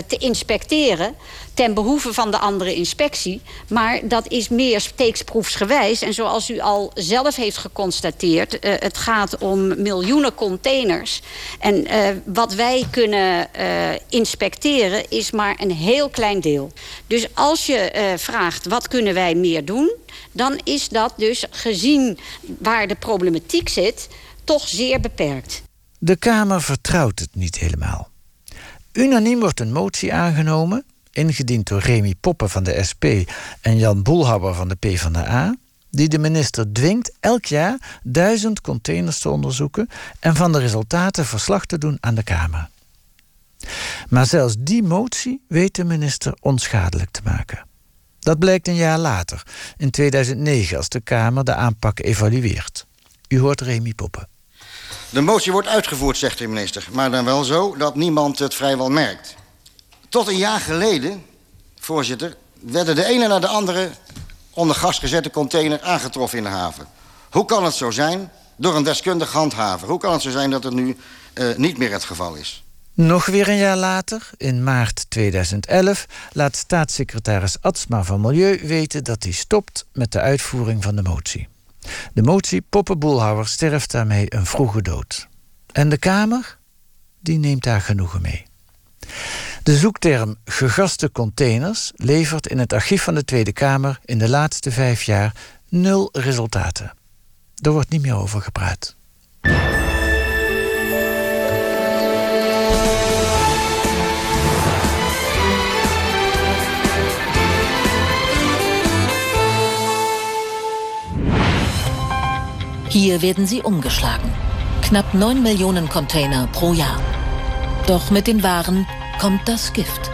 te inspecteren ten behoeve van de andere inspectie. Maar dat is meer steeksproefsgewijs. En zoals u al zelf heeft geconstateerd... Het gaat om miljoenen containers. En wat wij kunnen inspecteren is maar een heel klein deel. Dus als je vraagt wat kunnen wij meer doen... dan is dat dus gezien waar de problematiek zit... toch zeer beperkt. De Kamer vertrouwt het niet helemaal. Unaniem wordt een motie aangenomen ingediend door Remy Poppen van de SP en Jan Boelhouwer van de PvdA, die de minister dwingt elk jaar duizend containers te onderzoeken en van de resultaten verslag te doen aan de Kamer. Maar zelfs die motie weet de minister onschadelijk te maken. Dat blijkt een jaar later, in 2009, als de Kamer de aanpak evalueert. U hoort Remy Poppen. De motie wordt uitgevoerd, zegt de minister, maar dan wel zo dat niemand het vrijwel merkt. Tot een jaar geleden, voorzitter, werden de ene na de andere onder gas gezette container aangetroffen in de haven. Hoe kan het zo zijn? Door een deskundig handhaver. Hoe kan het zo zijn dat het nu uh, niet meer het geval is? Nog weer een jaar later, in maart 2011, laat staatssecretaris Atsma van Milieu weten dat hij stopt met de uitvoering van de motie. De motie Poppenboelhouwer sterft daarmee een vroege dood. En de Kamer? Die neemt daar genoegen mee. De zoekterm gegaste containers levert in het archief van de Tweede Kamer in de laatste vijf jaar nul resultaten. Er wordt niet meer over gepraat. Hier werden sie umgeschlagen. Knapp 9 Millionen Container pro Jahr. Doch mit den Waren kommt das Gift.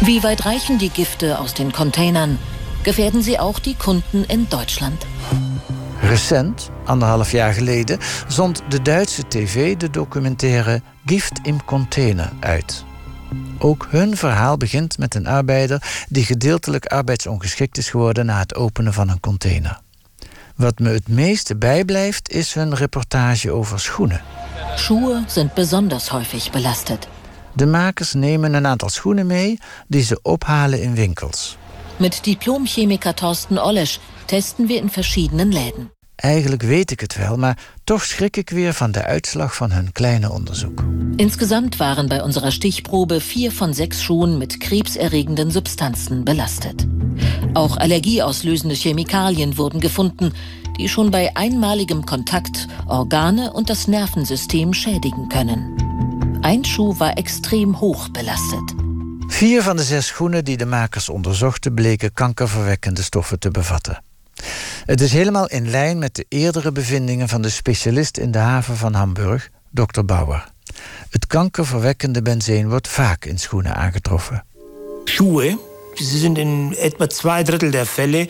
Wie weit reichen die Gifte aus den Containern? Gefährden sie auch die Kunden in Deutschland? Recent, anderhalf jaar geleden, zond de Duitse tv de documentaire Gift im Container uit. Ook hun verhaal begint met een arbeider die gedeeltelijk arbeidsongeschikt is geworden na het openen van een container. Wat me het meeste bijblijft is hun reportage over schoenen. Schuhe sind besonders häufig belastet. De makers nemen een aantal schoenen mee die ze ophalen in winkels. Mit Diplomchemiker Thorsten Olesch testen we in verschillende Läden. Eigenlijk weet ik het wel, maar toch schrik ik weer van de uitslag van hun kleine onderzoek. Insgesamt waren bei unserer Stichprobe vier von sechs Schuhen mit krebserregenden Substanzen belastet. Auch allergieauslösende Chemikalien wurden gefunden, die schon bei einmaligem Kontakt Organe und das Nervensystem schädigen können. Ein Schuh war extreem hoog belastet. Vier van de zes schoenen die de makers onderzochten bleken kankerverwekkende stoffen te bevatten. Het is helemaal in lijn met de eerdere bevindingen van de specialist in de haven van Hamburg, Dr. Bauer. Het kankerverwekkende benzeen wordt vaak in schoenen aangetroffen. Schuhe Sie sind in etwa zwei Drittel der Fälle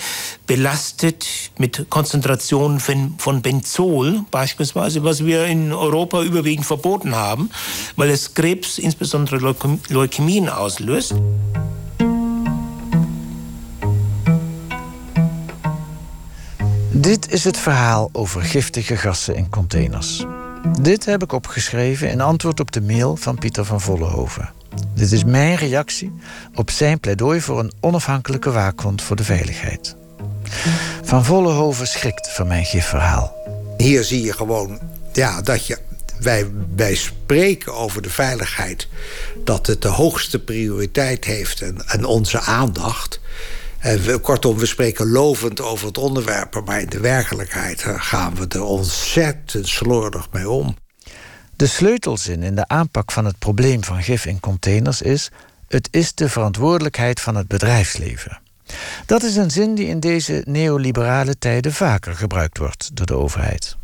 belastet mit Konzentrationen von, von Benzol, beispielsweise, was wir in Europa überwiegend verboten haben, weil es Krebs, insbesondere Leukämien, auslöst. Dit is het verhaal over giftige gassen in containers. Dit heb ik opgeschreven in antwoord op de mail van Pieter van Vollenhoven. Dit is mijn reactie op zijn pleidooi voor een onafhankelijke waakhond voor de veiligheid. Van Vollenhoven schrikt van mijn gifverhaal. Hier zie je gewoon ja, dat je, wij, wij spreken over de veiligheid, dat het de hoogste prioriteit heeft en, en onze aandacht. We, kortom, we spreken lovend over het onderwerp, maar in de werkelijkheid eh, gaan we er ontzettend slordig mee om. De sleutelzin in de aanpak van het probleem van gif in containers is: het is de verantwoordelijkheid van het bedrijfsleven. Dat is een zin die in deze neoliberale tijden vaker gebruikt wordt door de overheid.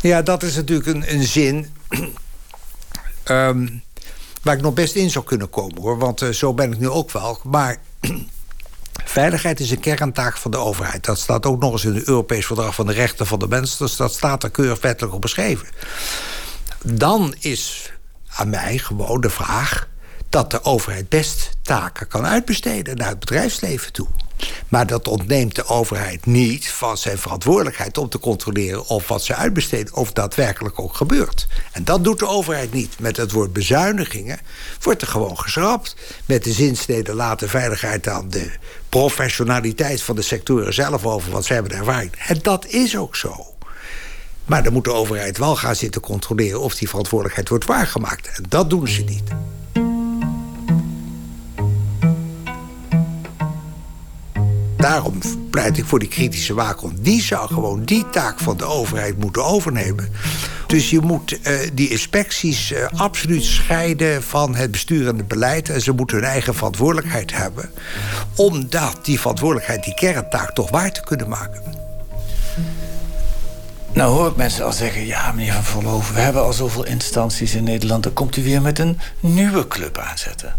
Ja, dat is natuurlijk een, een zin um, waar ik nog best in zou kunnen komen hoor. Want uh, zo ben ik nu ook wel. Maar Veiligheid is een kerntaak van de overheid. Dat staat ook nog eens in het Europees Verdrag van de Rechten van de Mens. Dus dat staat er keurig wettelijk op beschreven. Dan is aan mij gewoon de vraag dat de overheid best taken kan uitbesteden naar het bedrijfsleven toe. Maar dat ontneemt de overheid niet van zijn verantwoordelijkheid om te controleren of wat ze uitbesteden, of daadwerkelijk ook gebeurt. En dat doet de overheid niet. Met het woord bezuinigingen wordt er gewoon geschrapt. Met de zinsnede laat de veiligheid aan de professionaliteit van de sectoren zelf over, want ze hebben de ervaring. En dat is ook zo. Maar dan moet de overheid wel gaan zitten controleren of die verantwoordelijkheid wordt waargemaakt. En dat doen ze niet. Daarom pleit ik voor die kritische waakhond. Die zou gewoon die taak van de overheid moeten overnemen. Dus je moet uh, die inspecties uh, absoluut scheiden van het besturende beleid. En ze moeten hun eigen verantwoordelijkheid hebben. Omdat die verantwoordelijkheid die kerntaak toch waar te kunnen maken. Nou hoor ik mensen al zeggen... ja, meneer Van Volhoven, we hebben al zoveel instanties in Nederland... dan komt u weer met een nieuwe club aanzetten.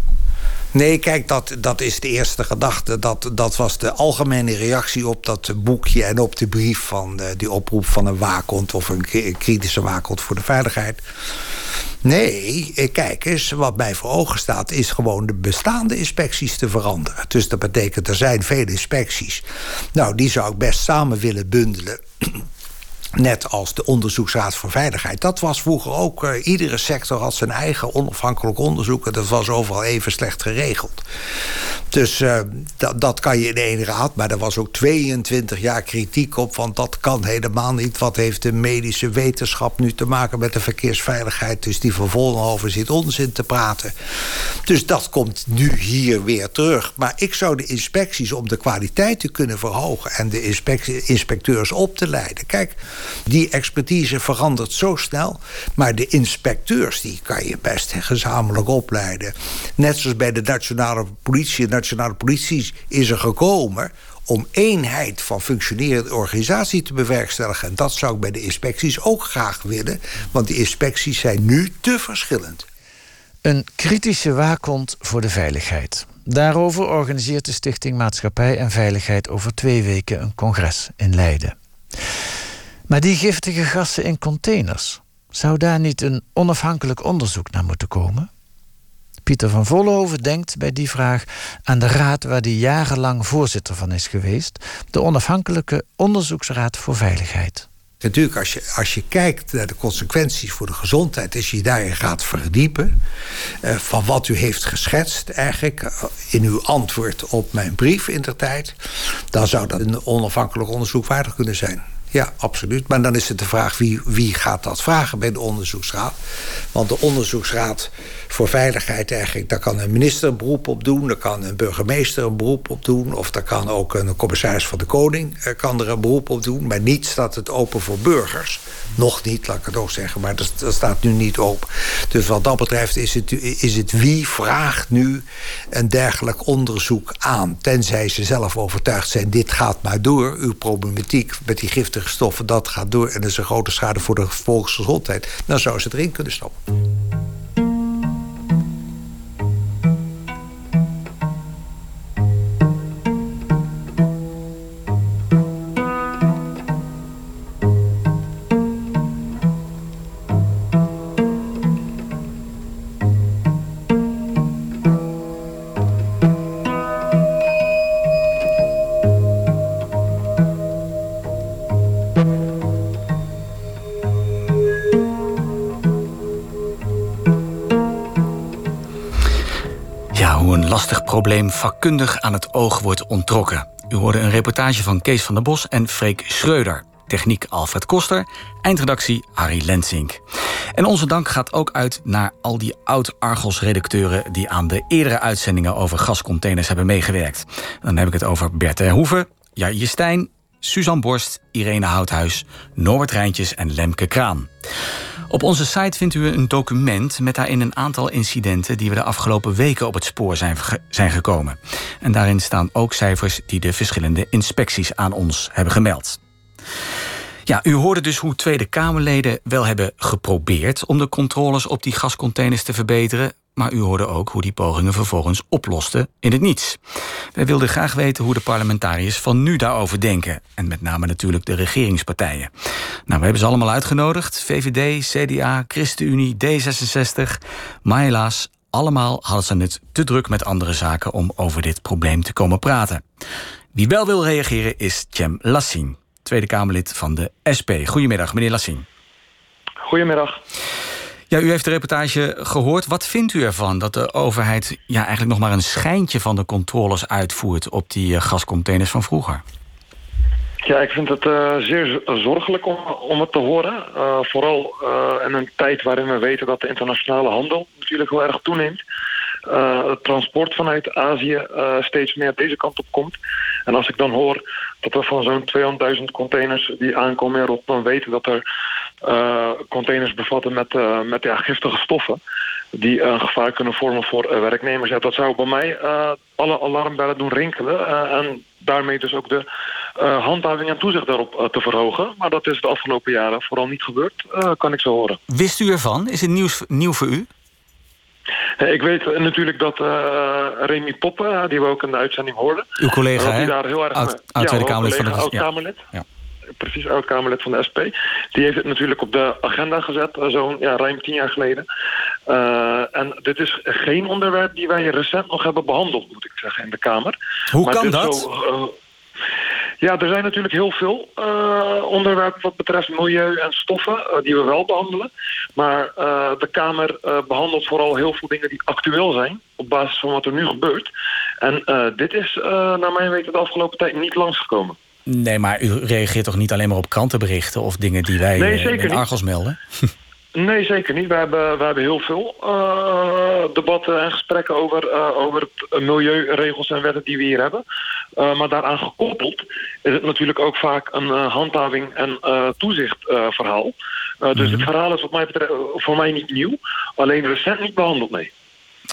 Nee, kijk, dat, dat is de eerste gedachte. Dat, dat was de algemene reactie op dat boekje en op de brief van uh, die oproep van een waakhond of een kritische waakhond voor de veiligheid. Nee, eh, kijk eens, wat mij voor ogen staat... is gewoon de bestaande inspecties te veranderen. Dus dat betekent, er zijn vele inspecties. Nou, die zou ik best samen willen bundelen Net als de Onderzoeksraad voor Veiligheid. Dat was vroeger ook. Uh, iedere sector had zijn eigen onafhankelijk onderzoek. En dat was overal even slecht geregeld. Dus uh, dat, dat kan je in één raad. Maar er was ook 22 jaar kritiek op. Want dat kan helemaal niet. Wat heeft de medische wetenschap nu te maken met de verkeersveiligheid? Dus die van Vollenhoven zit onzin te praten. Dus dat komt nu hier weer terug. Maar ik zou de inspecties om de kwaliteit te kunnen verhogen. En de inspecteurs op te leiden. Kijk. Die expertise verandert zo snel. Maar de inspecteurs, die kan je best gezamenlijk opleiden. Net zoals bij de nationale politie. De nationale politie is er gekomen om eenheid van functionerende organisatie te bewerkstelligen. En dat zou ik bij de inspecties ook graag willen. Want die inspecties zijn nu te verschillend. Een kritische waakhond voor de veiligheid. Daarover organiseert de Stichting Maatschappij en Veiligheid over twee weken een congres in Leiden. Maar die giftige gassen in containers, zou daar niet een onafhankelijk onderzoek naar moeten komen? Pieter van Vollenhoven denkt bij die vraag aan de raad waar hij jarenlang voorzitter van is geweest, de Onafhankelijke Onderzoeksraad voor Veiligheid. Natuurlijk, als je, als je kijkt naar de consequenties voor de gezondheid, als je daarin gaat verdiepen, eh, van wat u heeft geschetst, eigenlijk eh, in uw antwoord op mijn brief in de tijd, dan zou dat een onafhankelijk onderzoek waardig kunnen zijn. Ja, absoluut. Maar dan is het de vraag wie, wie gaat dat vragen bij de onderzoeksraad. Want de onderzoeksraad voor veiligheid eigenlijk... daar kan een minister een beroep op doen... daar kan een burgemeester een beroep op doen... of daar kan ook een commissaris van de koning eh, kan er een beroep op doen. Maar niet staat het open voor burgers. Nog niet, laat ik het ook zeggen. Maar dat, staat nu niet open. Dus wat dat betreft is het, is het wie vraagt nu een dergelijk onderzoek aan. Tenzij ze zelf overtuigd zijn... dit gaat maar door, uw problematiek met die giftige stoffen, dat gaat door en er is een grote schade voor de volksgezondheid, dan zou ze erin kunnen stoppen. Vakkundig aan het oog wordt ontrokken. U hoorde een reportage van Kees van der Bos en Freek Schreuder. Techniek Alfred Koster, eindredactie Harry Lensink. En onze dank gaat ook uit naar al die oud-Argos-redacteuren... die aan de eerdere uitzendingen over gascontainers hebben meegewerkt. Dan heb ik het over Bert Terhoeven, Jair Stijn, Suzanne Borst, Irene Houthuis... Norbert Rijntjes en Lemke Kraan. Op onze site vindt u een document met daarin een aantal incidenten die we de afgelopen weken op het spoor zijn, zijn gekomen. En daarin staan ook cijfers die de verschillende inspecties aan ons hebben gemeld. Ja, u hoorde dus hoe Tweede Kamerleden wel hebben geprobeerd om de controles op die gascontainers te verbeteren. Maar u hoorde ook hoe die pogingen vervolgens oplosten in het niets. Wij wilden graag weten hoe de parlementariërs van nu daarover denken. En met name natuurlijk de regeringspartijen. Nou, we hebben ze allemaal uitgenodigd. VVD, CDA, ChristenUnie, D66. Maar helaas, allemaal hadden ze het te druk met andere zaken om over dit probleem te komen praten. Wie wel wil reageren is Cem Lassin, Tweede Kamerlid van de SP. Goedemiddag, meneer Lassin. Goedemiddag. Ja, u heeft de reportage gehoord. Wat vindt u ervan dat de overheid ja, eigenlijk nog maar een schijntje van de controles uitvoert op die uh, gascontainers van vroeger? Ja, ik vind het uh, zeer zorgelijk om, om het te horen. Uh, vooral in een tijd waarin we weten dat de internationale handel natuurlijk heel erg toeneemt. het transport vanuit Azië steeds meer deze kant op komt. En als ik dan hoor dat we van zo'n 200.000 containers die aankomen in Rotterdam weten dat er uh, containers bevatten met, uh, met ja, giftige stoffen die een gevaar kunnen vormen voor uh, werknemers. Ja, dat zou bij mij alle alarmbellen doen rinkelen en daarmee dus ook de handhaving en toezicht daarop te verhogen. Maar dat is de afgelopen jaren vooral niet gebeurd, kan ik zo horen. Wist u ervan? Is het nieuws, nieuw voor u? Ik weet natuurlijk dat uh, Remy Poppen, die we ook in de uitzending hoorden... Uw collega, hij daar heel erg... Oud, Kamerlid van de... Oud-Kamerlid. Ja. Precies, oud-Kamerlid van de SP. Die heeft het natuurlijk op de agenda gezet, zo'n ja, ruim tien jaar geleden. Uh, en dit is geen onderwerp die wij recent nog hebben behandeld, moet ik zeggen, in de Kamer. Hoe maar kan dat? Zo, uh, ja, er zijn natuurlijk heel veel uh, onderwerpen wat betreft milieu en stoffen uh, die we wel behandelen. Maar uh, de Kamer behandelt vooral heel veel dingen die actueel zijn op basis van wat er nu gebeurt. En dit is naar mijn weten de afgelopen tijd niet langsgekomen. Nee, maar u reageert toch niet alleen maar op krantenberichten of dingen die wij nee, in Argos melden? Nee, zeker niet. We hebben, we hebben heel veel uh, debatten en gesprekken over, uh, over het milieuregels en wetten die we hier hebben. Uh, maar daaraan gekoppeld is het natuurlijk ook vaak een handhaving en toezichtverhaal. Dus het mhm. verhaal is wat mij betreft voor mij niet nieuw. Alleen recent niet behandeld, nee.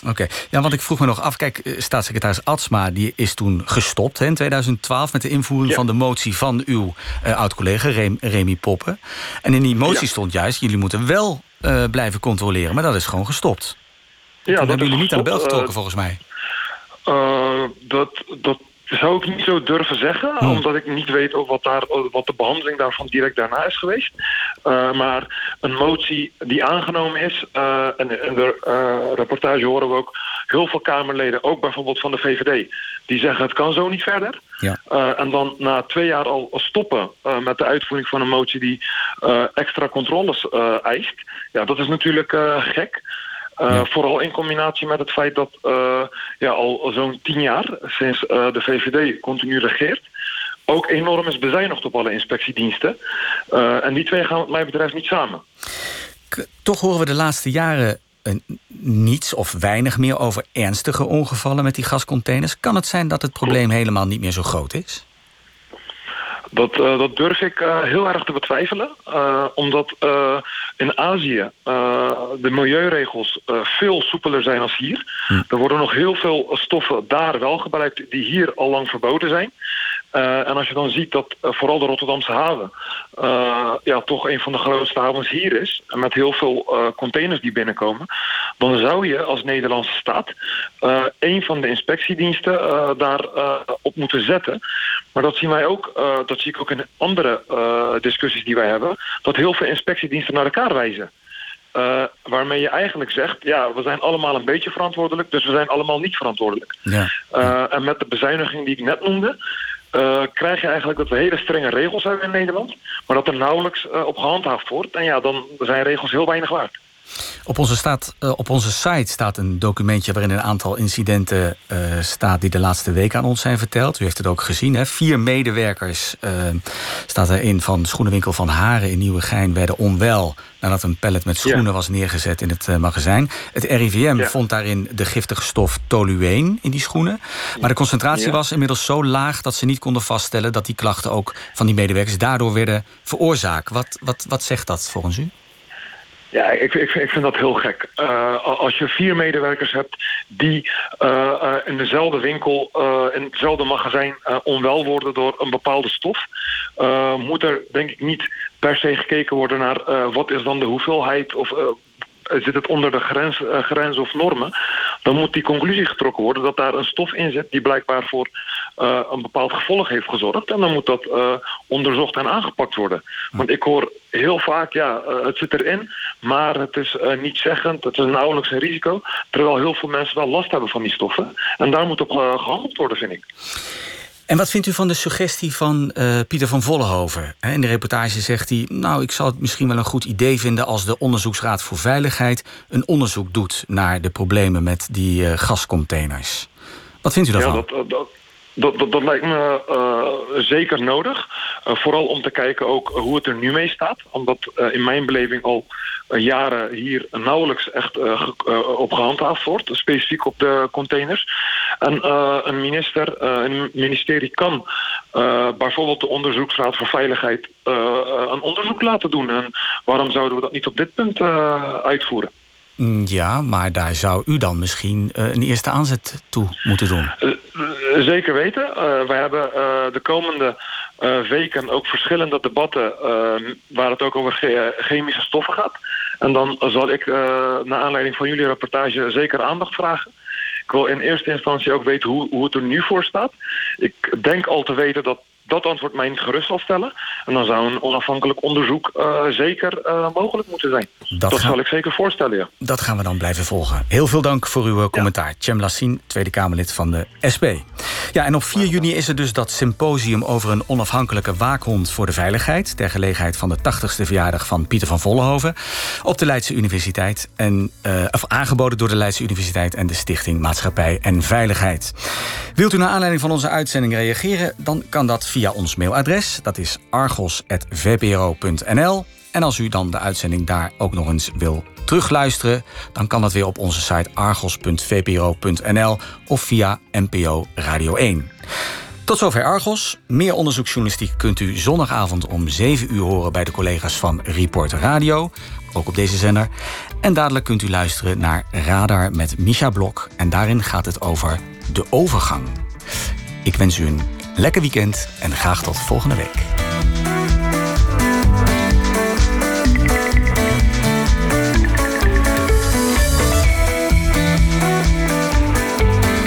Oké, ja, want ik vroeg me nog af. Kijk, staatssecretaris Atsma die is toen gestopt hè, in 2012 met de invoering van de motie van uw uh, oud-collega Remy Poppen. En in die motie stond juist: jullie moeten wel uh, blijven controleren, maar dat is gewoon gestopt. Ja, dat hebben jullie niet aan de bel getrokken, uh, volgens mij. dat, dat zou ik niet zo durven zeggen, hmm. omdat ik niet weet wat, daar, wat de behandeling daarvan direct daarna is geweest. Uh, maar een motie die aangenomen is, uh, en in de uh, reportage horen we ook heel veel Kamerleden, ook bijvoorbeeld van de VVD, die zeggen het kan zo niet verder. Ja. en dan na twee jaar al stoppen met de uitvoering van een motie die extra controles eist. Ja, dat is natuurlijk gek. Uh, Vooral in combinatie met het feit dat uh, ja, al zo'n tien jaar sinds uh, de VVD continu regeert... ook enorm is bezuinigd op alle inspectiediensten. en die twee gaan wat mij betreft niet samen. Toch horen we de laatste jaren niets of weinig meer over ernstige ongevallen met die gascontainers. Kan het zijn dat het probleem helemaal niet meer zo groot is? Dat, uh, dat durf ik uh, heel erg te betwijfelen. Uh, omdat in Azië de milieuregels veel soepeler zijn als hier. Hm. Er worden nog heel veel stoffen daar wel gebruikt die hier al lang verboden zijn. Uh, en als je dan ziet dat uh, vooral de Rotterdamse haven uh, ja, toch een van de grootste havens hier is, met heel veel containers die binnenkomen, dan zou je als Nederlandse staat een van de inspectiediensten daar op moeten zetten. Maar dat zien wij ook, dat zie ik ook in andere discussies die wij hebben, dat heel veel inspectiediensten naar elkaar wijzen. Uh, waarmee je eigenlijk zegt, ja, we zijn allemaal een beetje verantwoordelijk, dus we zijn allemaal niet verantwoordelijk. Ja. Uh, en met de bezuiniging die ik net noemde, uh, krijg je eigenlijk dat we hele strenge regels hebben in Nederland, maar dat er nauwelijks op gehandhaafd wordt. En ja, dan zijn regels heel weinig waard. Op onze, staat, uh, op onze site staat een documentje waarin een aantal incidenten uh, staat die de laatste week aan ons zijn verteld. U heeft het ook gezien. Hè? Vier medewerkers uh, staat erin van schoenenwinkel van Haren in Nieuwegein werden onwel nadat een pallet met schoenen ja. was neergezet in het magazijn. Het RIVM ja. vond daarin de giftige stof tolueen in die schoenen. Maar de concentratie ja. was inmiddels zo laag dat ze niet konden vaststellen dat die klachten ook van die medewerkers daardoor werden veroorzaakt. Wat, wat, wat zegt dat volgens u? Ja, ik, ik, ik vind dat heel gek. Uh, als je vier medewerkers hebt die uh, uh, in dezelfde winkel, in hetzelfde magazijn onwel worden door een bepaalde stof, moet er denk ik niet per se gekeken worden naar wat is dan de hoeveelheid of zit het onder de grens, grens of normen, dan moet die conclusie getrokken worden dat daar een stof in zit die blijkbaar voor uh, een bepaald gevolg heeft gezorgd. En dan moet dat uh, onderzocht en aangepakt worden. Want ik hoor heel vaak, ja, uh, het zit erin, maar het is niet zeggend, het is nauwelijks een risico. Terwijl heel veel mensen wel last hebben van die stoffen. En daar moet op gehandeld worden, vind ik. En wat vindt u van de suggestie van uh, Pieter van Vollenhoven? In de reportage zegt hij... nou, ik zou het misschien wel een goed idee vinden... als de Onderzoeksraad voor Veiligheid een onderzoek doet... naar de problemen met die uh, gascontainers. Wat vindt u daarvan? Ja, dat, dat, dat, dat, dat, lijkt me uh, zeker nodig. Uh, vooral om te kijken ook hoe het er nu mee staat. Omdat uh, in mijn beleving al jaren hier nauwelijks echt op gehandhaafd wordt. Specifiek op de containers. En een minister, een ministerie kan bijvoorbeeld de Onderzoeksraad voor Veiligheid een onderzoek laten doen. En waarom zouden we dat niet op dit punt uitvoeren? Mm, ja, maar daar zou u dan misschien uh, een eerste aanzet toe moeten doen. Uh, zeker weten. Uh, wij hebben de komende weken ook verschillende debatten... waar het ook over chemische stoffen gaat. En dan zal ik, naar aanleiding van jullie rapportage, zeker aandacht vragen. Ik wil in eerste instantie ook weten hoe, hoe het er nu voor staat. Ik denk al te weten dat dat antwoord mij niet gerust zal stellen. En dan zou een onafhankelijk onderzoek uh, zeker uh, mogelijk moeten zijn. Dat, dat zal ik zeker voorstellen, ja. Dat gaan we dan blijven volgen. Heel veel dank voor uw commentaar. Ja. Cem Lassine, Tweede Kamerlid van de SP. Ja, en op 4 juni is er dus dat symposium over een onafhankelijke waakhond voor de veiligheid... ter gelegenheid van de 80ste verjaardag van Pieter van Vollenhoven... op de Leidse Universiteit, en, uh, of aangeboden door de Leidse Universiteit... en de Stichting Maatschappij en Veiligheid. Wilt u naar aanleiding van onze uitzending reageren... dan kan dat via ons mailadres. Dat is argos.vpro.nl. En als u dan de uitzending daar ook nog eens wil terugluisteren... dan kan dat weer op onze site argos.vpro.nl of via NPO Radio 1. Tot zover Argos. Meer onderzoeksjournalistiek kunt u zondagavond om 7 uur horen... bij de collega's van Report Radio, ook op deze zender. En dadelijk kunt u luisteren naar Radar met Misha Blok. En daarin gaat het over de overgang. Ik wens u een lekker weekend en graag tot volgende week.